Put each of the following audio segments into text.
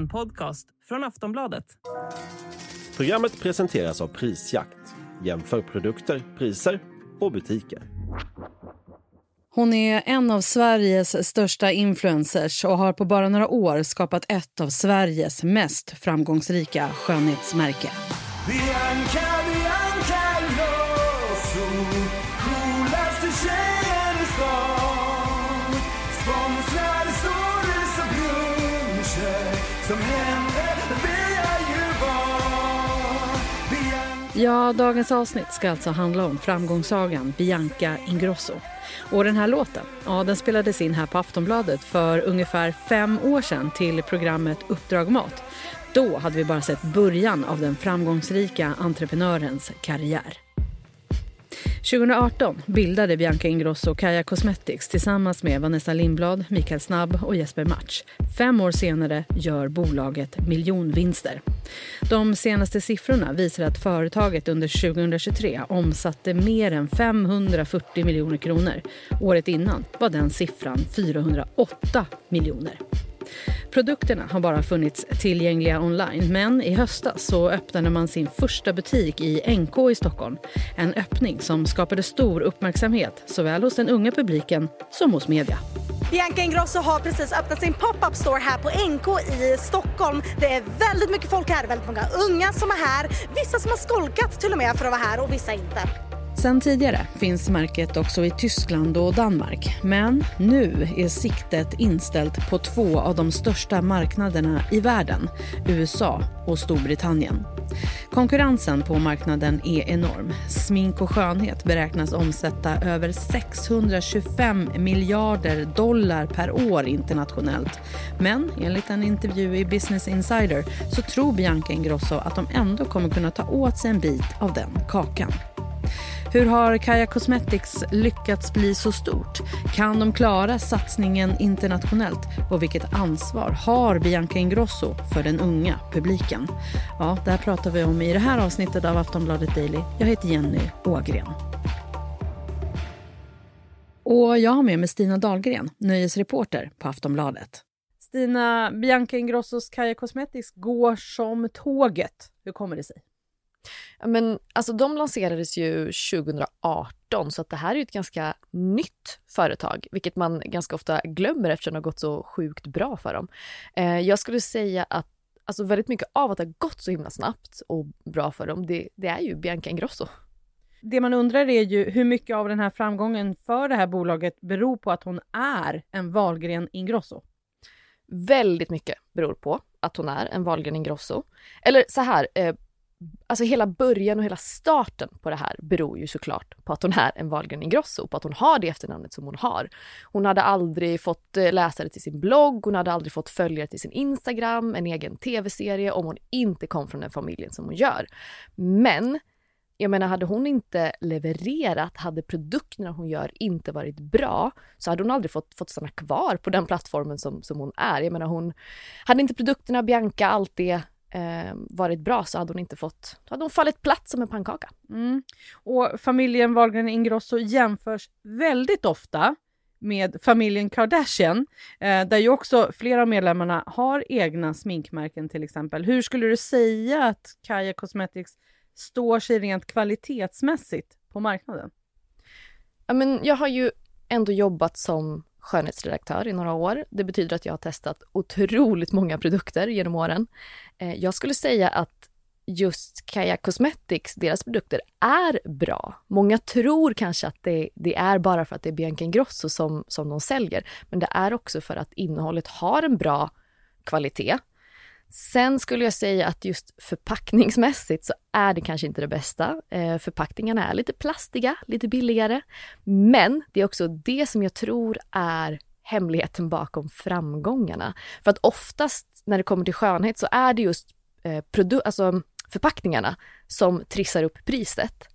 En podcast från Aftonbladet. Programmet presenteras av Prisjakt. Jämför produkter, priser och butiker. Hon är en av Sveriges största influencers och har på bara några år skapat ett av Sveriges mest framgångsrika skönhetsmärke. Bianca, Som händer. vill jag ju vara Ja, dagens avsnitt ska alltså handla om framgångssagan Bianca Ingrosso. Och den här låten, ja, den spelades in här på Aftonbladet för ungefär fem år sedan till programmet Uppdrag Mat. Då hade vi bara sett början av den framgångsrika entreprenörens karriär. 2018 bildade Bianca Ingrosso Kaja Cosmetics tillsammans med Vanessa Lindblad, Mikael Snabb och Jesper Match. Fem år senare gör bolaget miljonvinster. De senaste siffrorna visar att företaget under 2023 omsatte mer än 540 miljoner kronor. Året innan var den siffran 408 miljoner. Produkterna har bara funnits tillgängliga online men i höstas så öppnade man sin första butik i NK i Stockholm. En öppning som skapade stor uppmärksamhet såväl hos den unga publiken som hos media. Bianca Ingrosso har precis öppnat sin pop-up store här på NK i Stockholm. Det är väldigt mycket folk här, väldigt många unga som är här. Vissa som har skolkat till och med för att vara här och vissa inte. Sen tidigare finns märket också i Tyskland och Danmark. Men nu är siktet inställt på två av de största marknaderna i världen, USA och Storbritannien. Konkurrensen på marknaden är enorm. Smink och skönhet beräknas omsätta över 625 miljarder dollar per år internationellt. Men enligt en intervju i Business Insider så tror Bianca Ingrosso att de ändå kommer kunna ta åt sig en bit av den kakan. Hur har Kaja Cosmetics lyckats bli så stort? Kan de klara satsningen internationellt? Och vilket ansvar har Bianca Ingrosso för den unga publiken? Ja, det här pratar vi om i det här avsnittet av Aftonbladet Daily. Jag heter Jenny Ågren. Och jag har med mig Stina Dahlgren, nöjesreporter på Aftonbladet. Stina, Bianca Ingrossos Kaja Cosmetics går som tåget. Hur kommer det sig? Men alltså de lanserades ju 2018 så att det här är ju ett ganska nytt företag, vilket man ganska ofta glömmer eftersom det har gått så sjukt bra för dem. Eh, jag skulle säga att alltså väldigt mycket av att det har gått så himla snabbt och bra för dem, det, det är ju Bianca Ingrosso. Det man undrar är ju hur mycket av den här framgången för det här bolaget beror på att hon är en Wahlgren Ingrosso? Väldigt mycket beror på att hon är en Wahlgren Ingrosso. Eller så här, eh, alltså hela början och hela starten på det här beror ju såklart på att hon är en Wahlgren Ingrosso, på att hon har det efternamnet som hon har. Hon hade aldrig fått eh, läsare till sin blogg, hon hade aldrig fått följare till sin Instagram, en egen tv-serie om hon inte kom från den familjen som hon gör. Men jag menar, hade hon inte levererat, hade produkterna hon gör inte varit bra, så hade hon aldrig fått, fått stanna kvar på den plattformen som, som hon är. Jag menar, hon hade inte produkterna, Bianca, allt det eh, varit bra så hade hon inte fått, då hade hon fallit platt som en pannkaka. Mm. Och familjen Wahlgren Ingrosso jämförs väldigt ofta med familjen Kardashian, eh, där ju också flera av medlemmarna har egna sminkmärken till exempel. Hur skulle du säga att Kaja Cosmetics står sig rent kvalitetsmässigt på marknaden? Ja, men jag har ju ändå jobbat som skönhetsredaktör i några år. Det betyder att jag har testat otroligt många produkter genom åren. Eh, jag skulle säga att just Kaja Cosmetics, deras produkter är bra. Många tror kanske att det, det, är bara för att det är Bianca Ingrosso som, som de säljer, men det är också för att innehållet har en bra kvalitet. Sen skulle jag säga att just förpackningsmässigt så är det kanske inte det bästa. Eh, förpackningarna är lite plastiga, lite billigare. Men det är också det som jag tror är hemligheten bakom framgångarna. För att oftast när det kommer till skönhet så är det just eh, produ- alltså förpackningarna som trissar upp priset.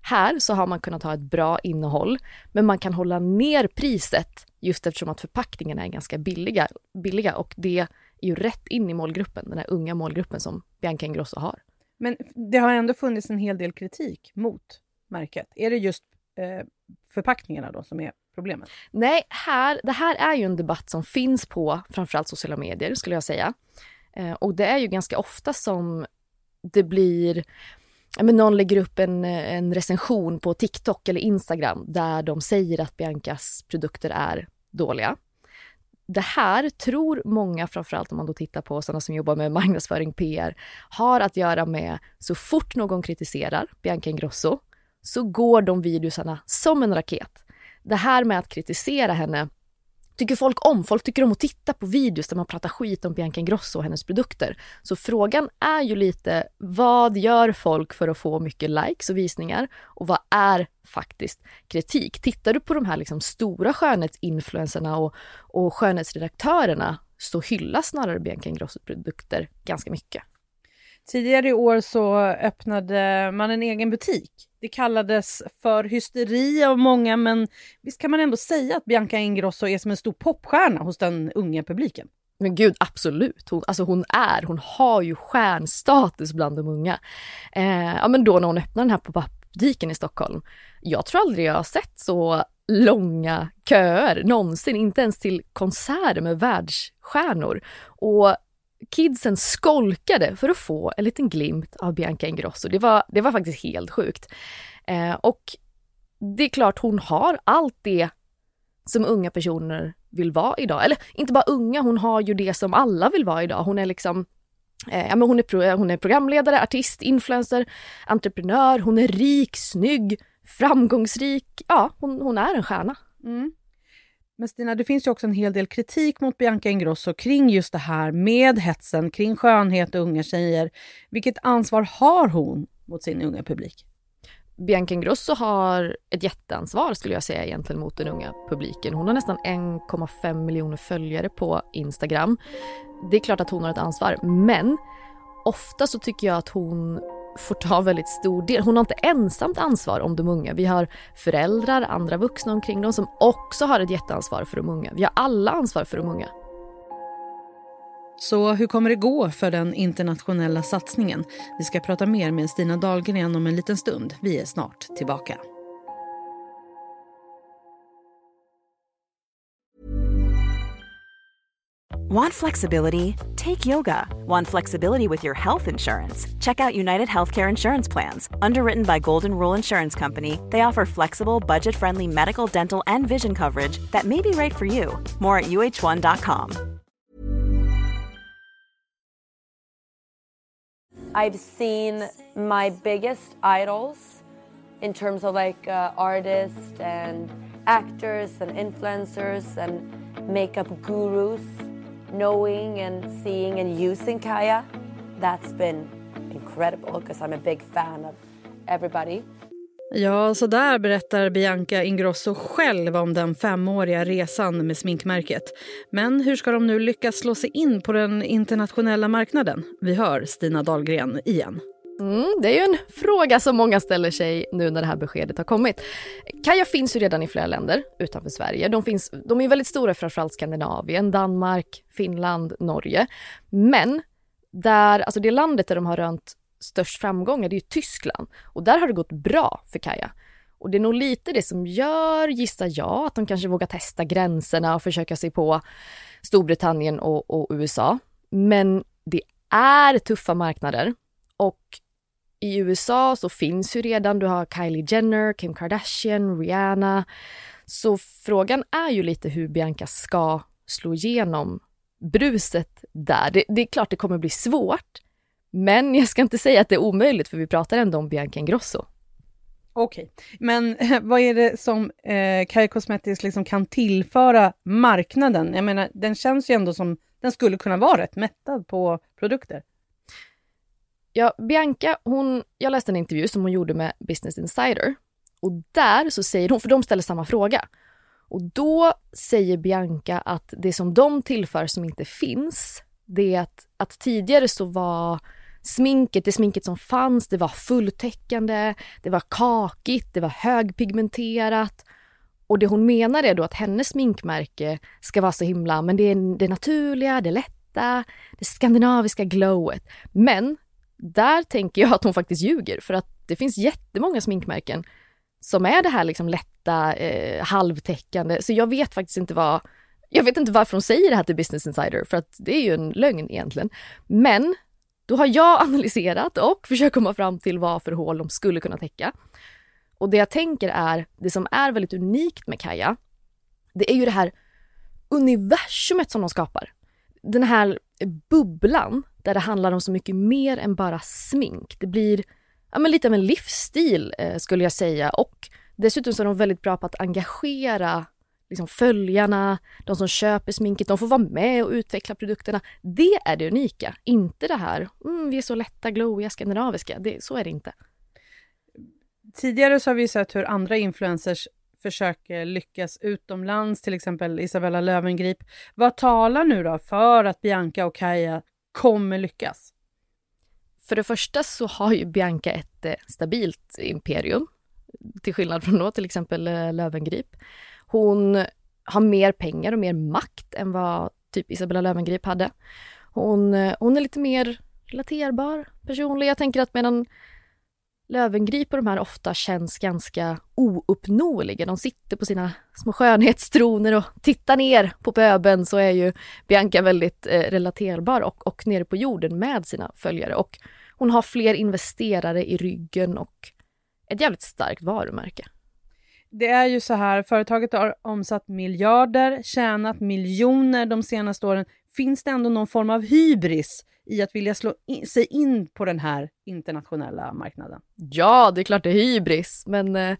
Här så har man kunnat ha ett bra innehåll, men man kan hålla ner priset just eftersom att förpackningarna är ganska billiga, billiga och det ju rätt in i målgruppen, den här unga målgruppen som Bianca Ingrosso har. Men det har ändå funnits en hel del kritik mot märket. Är det just eh, förpackningarna då som är problemet? Nej, här, det här är ju en debatt som finns på framförallt sociala medier skulle jag säga. Eh, och det är ju ganska ofta som det blir men någon lägger upp en, en recension på TikTok eller Instagram där de säger att Biancas produkter är dåliga. Det här tror många, framförallt om man då tittar på sådana som jobbar med marknadsföring, PR, har att göra med så fort någon kritiserar Bianca Ingrosso så går de videosarna som en raket. Det här med att kritisera henne tycker folk om. Folk tycker om att titta på videos där man pratar skit om Bianca Ingrosso och hennes produkter. Så frågan är ju lite, vad gör folk för att få mycket likes och visningar? Och vad är faktiskt kritik? Tittar du på de här liksom stora skönhetsinfluenserna och, och skönhetsredaktörerna så hyllas snarare Bianca Ingrossos produkter ganska mycket. Tidigare i år så öppnade man en egen butik. Det kallades för hysteri av många, men visst kan man ändå säga att Bianca Ingrosso är som en stor popstjärna hos den unga publiken? Men gud, absolut. Hon, alltså hon är, hon har ju stjärnstatus bland de unga. Eh, ja, men då när hon öppnade den här pop-up-butiken i Stockholm. Jag tror aldrig jag har sett så långa köer någonsin, inte ens till konserter med världsstjärnor. Och kidsen skolkade för att få en liten glimt av Bianca Ingrosso. Det var, det var faktiskt helt sjukt. Eh, och det är klart hon har allt det som unga personer vill vara idag. Eller inte bara unga, hon har ju det som alla vill vara idag. Hon är liksom eh, ja, men hon, är pro, hon är programledare, artist, influencer, entreprenör, hon är rik, snygg, framgångsrik. Ja, hon, hon är en stjärna. Mm. Men Stina, det finns ju också en hel del kritik mot Bianca Ingrosso kring just det här med hetsen kring skönhet och unga tjejer. Vilket ansvar har hon mot sin unga publik? Bianca Ingrosso har ett jätteansvar skulle jag säga egentligen mot den unga publiken. Hon har nästan 1,5 miljoner följare på Instagram. Det är klart att hon har ett ansvar, men ofta så tycker jag att hon får ta väldigt stor del. Hon har inte ensamt ansvar om de unga. Vi har föräldrar, andra vuxna omkring dem som också har ett jätteansvar för de unga. Vi har alla ansvar för de unga. Så hur kommer det gå för den internationella satsningen? Vi ska prata mer med Stina Dahlgren om en liten stund. Vi är snart tillbaka. Want flexibility? Take yoga. Want flexibility with your health insurance? Check out United Healthcare Insurance Plans. Underwritten by Golden Rule Insurance Company, they offer flexible, budget friendly medical, dental, and vision coverage that may be right for you. More at uh1.com. I've seen my biggest idols in terms of like uh, artists and actors and influencers and makeup gurus knowing and seeing and using Kaya, that's been incredible because I'm a big fan of everybody. Ja, så där berättar Bianca Ingrosso själv om den femåriga resan med sminkmärket. Men hur ska de nu lyckas slå sig in på den internationella marknaden? Vi hör Stina Dahlgren igen. Mm, det är ju en fråga som många ställer sig nu när det här beskedet har kommit. Kaja finns ju redan i flera länder utanför Sverige. De, finns, de är väldigt stora framförallt Skandinavien, Danmark, Finland, Norge. Men där, alltså det landet där de har rönt störst framgångar, det är ju Tyskland. Och där har det gått bra för Kaja. Och det är nog lite det som gör, gissar jag, att de kanske vågar testa gränserna och försöka sig på Storbritannien och, och USA. Men det är tuffa marknader och i USA så finns ju redan, du har Kylie Jenner, Kim Kardashian, Rihanna. Så frågan är ju lite hur Bianca ska slå igenom bruset där. Det, det är klart det kommer bli svårt, men jag ska inte säga att det är omöjligt för vi pratar ändå om Bianca Ingrosso. Okej, okay. men vad är det som eh, Kai Cosmetics liksom kan tillföra marknaden? Jag menar, den känns ju ändå som den skulle kunna vara rätt mättad på produkter. Ja, Bianca, hon, jag läste en intervju som hon gjorde med Business Insider och där så säger hon, för de ställer samma fråga, och då säger Bianca att det som de tillför som inte finns, det är att, att tidigare så var sminket, det sminket som fanns, det var fulltäckande, det var kakigt, det var högpigmenterat. Och det hon menar är då att hennes sminkmärke ska vara så himla, men det är det naturliga, det lätta, det skandinaviska glowet. Men där tänker jag att hon faktiskt ljuger för att det finns jättemånga sminkmärken som är det här liksom lätta, eh, halvtäckande. Så jag vet faktiskt inte vad Jag vet inte varför hon säger det här till Business Insider, för att det är ju en lögn egentligen. Men då har jag analyserat och försökt komma fram till vad för hål de skulle kunna täcka. Och det jag tänker är, det som är väldigt unikt med Kaja, det är ju det här universumet som de skapar. Den här bubblan där det handlar om så mycket mer än bara smink. Det blir ja, men lite av en livsstil eh, skulle jag säga och dessutom så är de väldigt bra på att engagera liksom följarna, de som köper sminket, de får vara med och utveckla produkterna. Det är det unika, inte det här, mm, vi är så lätta, glowiga, skandinaviska. Det, så är det inte. Tidigare så har vi sett hur andra influencers försöker lyckas utomlands, till exempel Isabella Löwengrip. Vad talar nu då för att Bianca och Kaja kommer lyckas? För det första så har ju Bianca ett eh, stabilt imperium, till skillnad från då till exempel Lövengrip. Löwengrip. Hon har mer pengar och mer makt än vad typ Isabella Löwengrip hade. Hon, eh, hon är lite mer relaterbar, personlig. Jag tänker att medan lövengripor och de här ofta känns ganska ouppnåeliga. De sitter på sina små skönhetstroner och tittar ner på pöben så är ju Bianca väldigt eh, relaterbar och, och nere på jorden med sina följare. Och hon har fler investerare i ryggen och ett jävligt starkt varumärke. Det är ju så här, företaget har omsatt miljarder, tjänat miljoner de senaste åren. Finns det ändå någon form av hybris i att vilja slå in, sig in på den här internationella marknaden? Ja, det är klart det är hybris, men eh,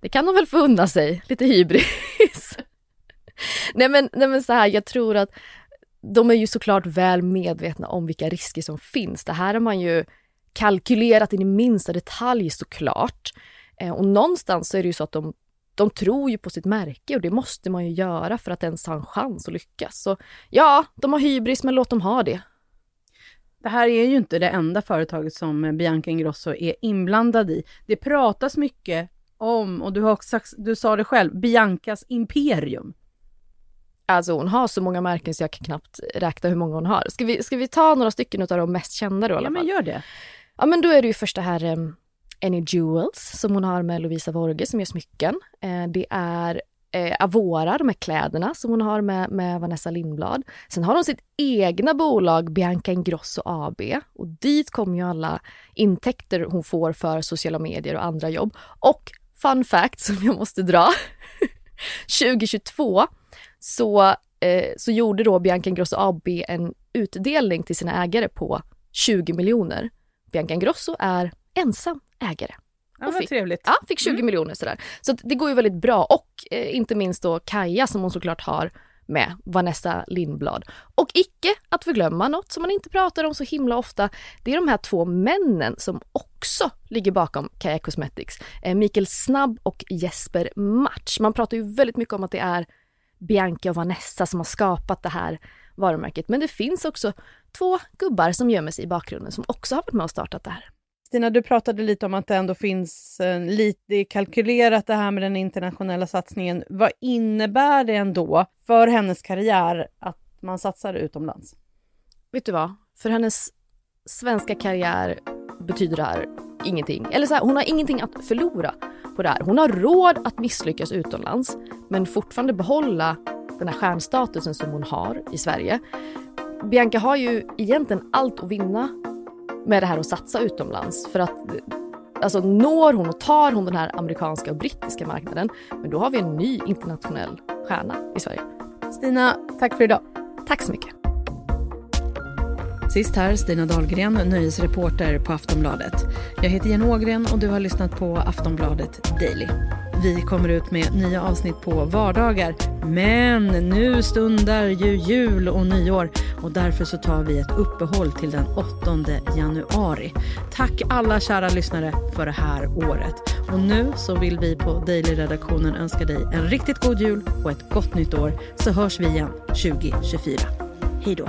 det kan de väl få unna sig, lite hybris. nej, men, nej men så här, jag tror att de är ju såklart väl medvetna om vilka risker som finns. Det här har man ju kalkylerat in i minsta detalj såklart. Eh, och någonstans så är det ju så att de, de tror ju på sitt märke och det måste man ju göra för att ens ha en chans att lyckas. Så ja, de har hybris, men låt dem ha det. Det här är ju inte det enda företaget som Bianca Ingrosso är inblandad i. Det pratas mycket om, och du, har också, du sa det själv, Biancas imperium. Alltså hon har så många märken så jag kan knappt räkna hur många hon har. Ska vi, ska vi ta några stycken av de mest kända då i alla fall? Ja men gör det. Ja men då är det ju första här um, Any Jewels som hon har med Lovisa Vorge som gör smycken. Eh, det är eh, Avora, de här kläderna som hon har med, med Vanessa Lindblad. Sen har hon sitt egna bolag Bianca Ingrosso AB och dit kommer ju alla intäkter hon får för sociala medier och andra jobb. Och fun fact som jag måste dra. 2022 så, eh, så gjorde då Bianca Ingrosso AB en utdelning till sina ägare på 20 miljoner. Bianca Ingrosso är ensam ägare. Ja, vad fick, trevligt. Ja, fick 20 mm. miljoner sådär. Så det går ju väldigt bra och eh, inte minst då Kaja som hon såklart har med Vanessa Lindblad. Och icke att förglömma något som man inte pratar om så himla ofta. Det är de här två männen som också ligger bakom Kaja Cosmetics. Eh, Mikael Snabb och Jesper Match. Man pratar ju väldigt mycket om att det är Bianca och Vanessa som har skapat det här varumärket. Men det finns också två gubbar som gömmer sig i bakgrunden som också har varit med och startat det här. Stina, du pratade lite om att det ändå finns eh, lite kalkylerat det här med den internationella satsningen. Vad innebär det ändå för hennes karriär att man satsar utomlands? Vet du vad? För hennes svenska karriär betyder det här ingenting. Eller så här, hon har ingenting att förlora på det här. Hon har råd att misslyckas utomlands men fortfarande behålla den här stjärnstatusen som hon har i Sverige. Bianca har ju egentligen allt att vinna med det här att satsa utomlands. För att alltså når hon och tar hon den här amerikanska och brittiska marknaden, men då har vi en ny internationell stjärna i Sverige. Stina, tack för idag. Tack så mycket. Sist här Stina Dahlgren, nöjesreporter på Aftonbladet. Jag heter Jen Ågren och du har lyssnat på Aftonbladet Daily. Vi kommer ut med nya avsnitt på vardagar. Men nu stundar ju jul och nyår och därför så tar vi ett uppehåll till den 8 januari. Tack alla kära lyssnare för det här året. Och nu så vill vi på Daily-redaktionen önska dig en riktigt god jul och ett gott nytt år så hörs vi igen 2024. Hej då!